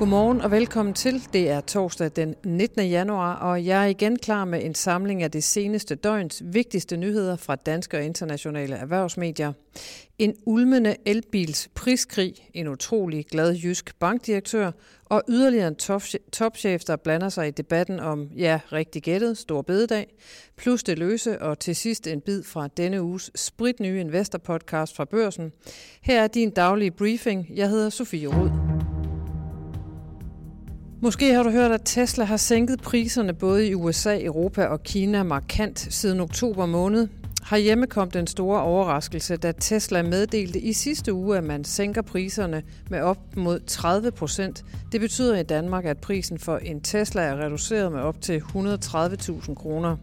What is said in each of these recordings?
Godmorgen og velkommen til. Det er torsdag den 19. januar, og jeg er igen klar med en samling af det seneste døgns vigtigste nyheder fra danske og internationale erhvervsmedier. En ulmende elbils priskrig, en utrolig glad jysk bankdirektør og yderligere en topchef, der blander sig i debatten om, ja, rigtig gættet, stor bededag, plus det løse og til sidst en bid fra denne uges spritnye investorpodcast fra børsen. Her er din daglige briefing. Jeg hedder Sofie Rud. Måske har du hørt, at Tesla har sænket priserne både i USA, Europa og Kina markant siden oktober måned. Herhjemme kom den store overraskelse, da Tesla meddelte i sidste uge, at man sænker priserne med op mod 30 procent. Det betyder i Danmark, at prisen for en Tesla er reduceret med op til 130.000 kroner.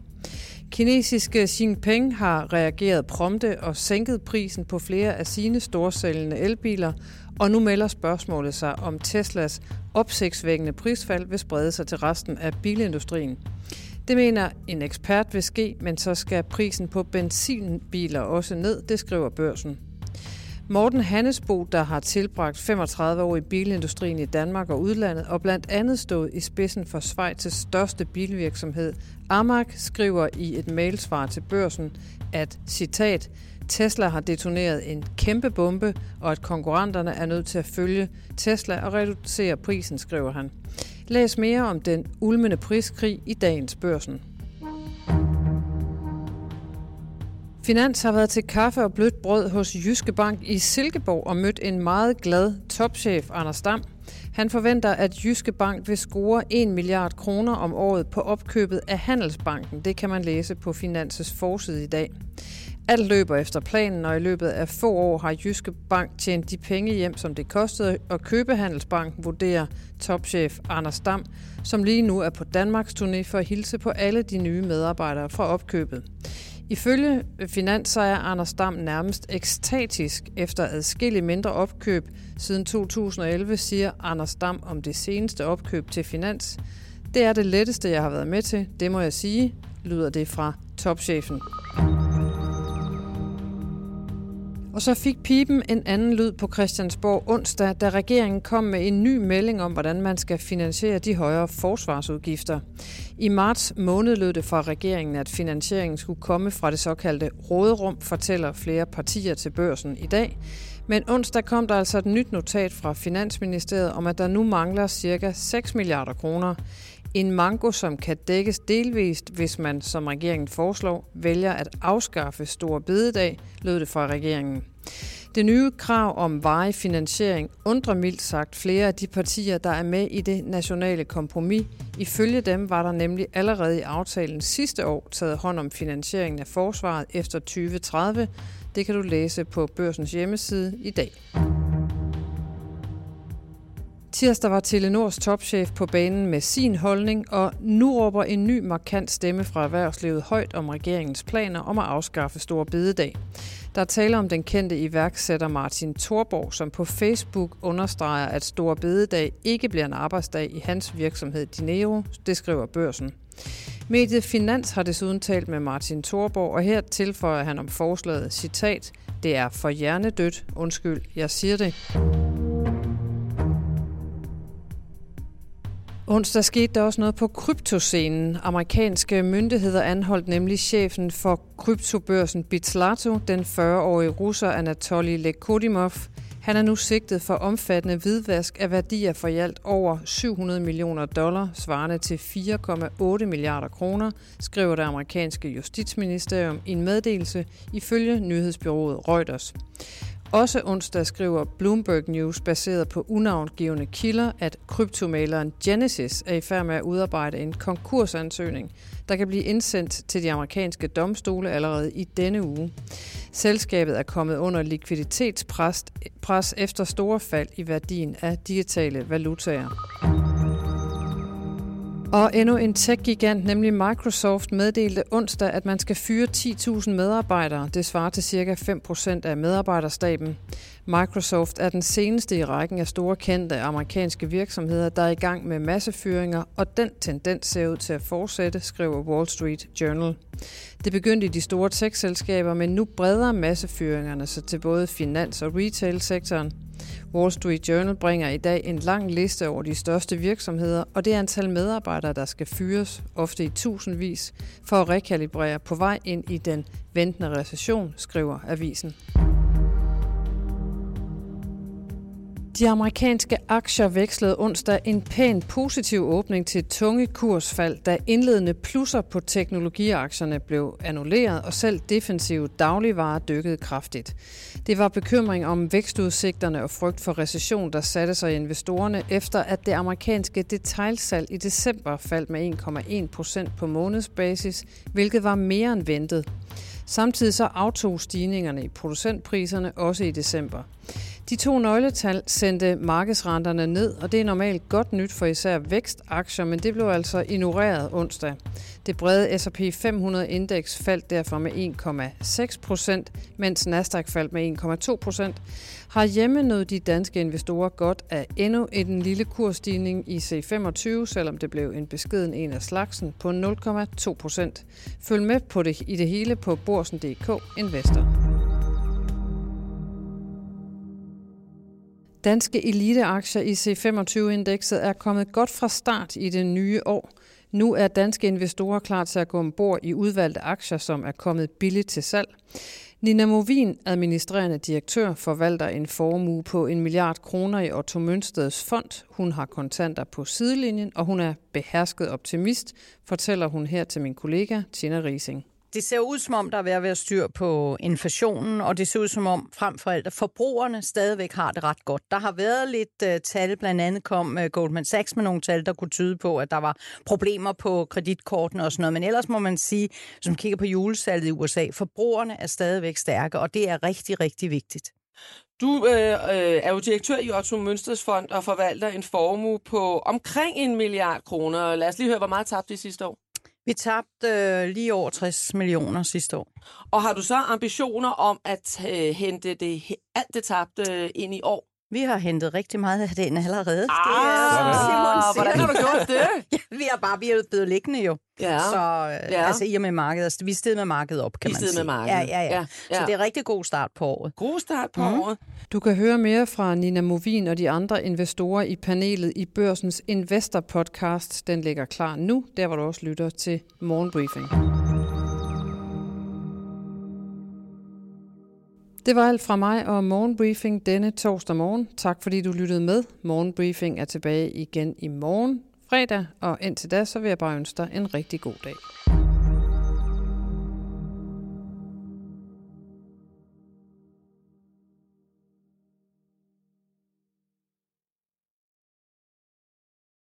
Kinesiske Xi Jinping har reageret prompte og sænket prisen på flere af sine storsælgende elbiler, og nu melder spørgsmålet sig, om Teslas opsigtsvækkende prisfald vil sprede sig til resten af bilindustrien. Det mener en ekspert vil ske, men så skal prisen på benzinbiler også ned, det skriver børsen. Morten Hannesbo, der har tilbragt 35 år i bilindustrien i Danmark og udlandet, og blandt andet stået i spidsen for Schweiz' største bilvirksomhed, Amag, skriver i et mailsvar til børsen, at citat, Tesla har detoneret en kæmpe bombe, og at konkurrenterne er nødt til at følge Tesla og reducere prisen, skriver han. Læs mere om den ulmende priskrig i dagens børsen. Finans har været til kaffe og blødt brød hos Jyske Bank i Silkeborg og mødt en meget glad topchef, Anders Dam. Han forventer, at Jyske Bank vil score 1 milliard kroner om året på opkøbet af Handelsbanken. Det kan man læse på Finanses forside i dag. Alt løber efter planen, og i løbet af få år har Jyske Bank tjent de penge hjem, som det kostede at købe Handelsbanken, vurderer topchef Anders Dam, som lige nu er på Danmarks turné for at hilse på alle de nye medarbejdere fra opkøbet. Ifølge Finans så er Anders Dam nærmest ekstatisk efter adskillige mindre opkøb siden 2011, siger Anders Dam om det seneste opkøb til Finans. Det er det letteste, jeg har været med til, det må jeg sige, lyder det fra topchefen. Og så fik pipen en anden lyd på Christiansborg onsdag, da regeringen kom med en ny melding om, hvordan man skal finansiere de højere forsvarsudgifter. I marts måned lød det fra regeringen, at finansieringen skulle komme fra det såkaldte råderum, fortæller flere partier til børsen i dag. Men onsdag kom der altså et nyt notat fra Finansministeriet om, at der nu mangler ca. 6 milliarder kroner. En mango, som kan dækkes delvist, hvis man, som regeringen foreslår, vælger at afskaffe store bededag, lød det fra regeringen. Det nye krav om varig finansiering undrer mildt sagt flere af de partier, der er med i det nationale kompromis. Ifølge dem var der nemlig allerede i aftalen sidste år taget hånd om finansieringen af forsvaret efter 2030. Det kan du læse på børsens hjemmeside i dag. Tirsdag var Telenors topchef på banen med sin holdning, og nu råber en ny markant stemme fra erhvervslivet højt om regeringens planer om at afskaffe Stor Bededag. Der taler om den kendte iværksætter Martin Thorborg, som på Facebook understreger, at Stor Bededag ikke bliver en arbejdsdag i hans virksomhed Dinero. Det skriver børsen. Mediet Finans har desuden talt med Martin Thorborg, og her tilføjer han om forslaget, citat, det er for hjernedødt, undskyld, jeg siger det. Onsdag skete der også noget på kryptoscenen. Amerikanske myndigheder anholdt nemlig chefen for kryptobørsen Bitslato, den 40-årige russer Anatoly Lekodimov. Han er nu sigtet for omfattende hvidvask af værdier for i alt over 700 millioner dollar, svarende til 4,8 milliarder kroner, skriver det amerikanske justitsministerium i en meddelelse ifølge nyhedsbyrået Reuters. Også onsdag skriver Bloomberg News, baseret på unavngivende kilder, at kryptomaleren Genesis er i færd med at udarbejde en konkursansøgning, der kan blive indsendt til de amerikanske domstole allerede i denne uge. Selskabet er kommet under likviditetspres pres efter store fald i værdien af digitale valutaer. Og endnu en tech-gigant, nemlig Microsoft, meddelte onsdag, at man skal fyre 10.000 medarbejdere. Det svarer til ca. 5% af medarbejderstaben. Microsoft er den seneste i rækken af store kendte amerikanske virksomheder, der er i gang med massefyringer, og den tendens ser ud til at fortsætte, skriver Wall Street Journal. Det begyndte i de store tech-selskaber, men nu breder massefyringerne sig til både finans- og retail-sektoren. Wall Street Journal bringer i dag en lang liste over de største virksomheder, og det antal medarbejdere, der skal fyres, ofte i tusindvis, for at rekalibrere på vej ind i den ventende recession, skriver avisen. De amerikanske aktier vekslede onsdag en pæn positiv åbning til tunge kursfald, da indledende plusser på teknologiaktierne blev annulleret, og selv defensive dagligvarer dykkede kraftigt. Det var bekymring om vækstudsigterne og frygt for recession, der satte sig i investorerne, efter at det amerikanske detailsalg i december faldt med 1,1 procent på månedsbasis, hvilket var mere end ventet. Samtidig så aftog stigningerne i producentpriserne også i december. De to nøgletal sendte markedsrenterne ned, og det er normalt godt nyt for især vækstaktier, men det blev altså ignoreret onsdag. Det brede S&P 500-indeks faldt derfor med 1,6 procent, mens Nasdaq faldt med 1,2 procent. Har hjemme nåede de danske investorer godt af endnu en lille kursstigning i C25, selvom det blev en beskeden en af slagsen på 0,2 procent. Følg med på det i det hele på borsen.dk Investor. Danske eliteaktier i C25-indekset er kommet godt fra start i det nye år. Nu er danske investorer klar til at gå ombord i udvalgte aktier, som er kommet billigt til salg. Nina Movin, administrerende direktør, forvalter en formue på en milliard kroner i Otto Mønsteds fond. Hun har kontanter på sidelinjen, og hun er behersket optimist, fortæller hun her til min kollega Tina Rising. Det ser ud som om, der er ved at være styr på inflationen, og det ser ud som om frem for alt, at forbrugerne stadigvæk har det ret godt. Der har været lidt uh, tal, blandt andet kom uh, Goldman Sachs med nogle tal, der kunne tyde på, at der var problemer på kreditkortene og sådan noget. Men ellers må man sige, som kigger på julesalget i USA, forbrugerne er stadigvæk stærke, og det er rigtig, rigtig vigtigt. Du øh, øh er jo direktør i Otto Mønsters Fond og forvalter en formue på omkring en milliard kroner. Lad os lige høre, hvor meget tabte I sidste år? Vi tabte øh, lige over 60 millioner sidste år. Og har du så ambitioner om at øh, hente det, alt det tabte øh, ind i år? Vi har hentet rigtig meget af den allerede. Ah, det er, Simon hvordan har du gjort det? ja, vi har bare vi er blevet liggende jo. Ja. Så øh, ja. altså, i og med markedet, altså, vi er med markedet op, kan I man sige. med markedet. Ja, ja, ja, ja. Så det er en rigtig god start på året. God start på mm. året. Du kan høre mere fra Nina Movin og de andre investorer i panelet i Børsens Investor Podcast. Den ligger klar nu, der hvor du også lytter til Morgenbriefing. Det var alt fra mig og Morgenbriefing denne torsdag morgen. Tak fordi du lyttede med. Morgenbriefing er tilbage igen i morgen fredag, og indtil da så vil jeg bare ønske dig en rigtig god dag.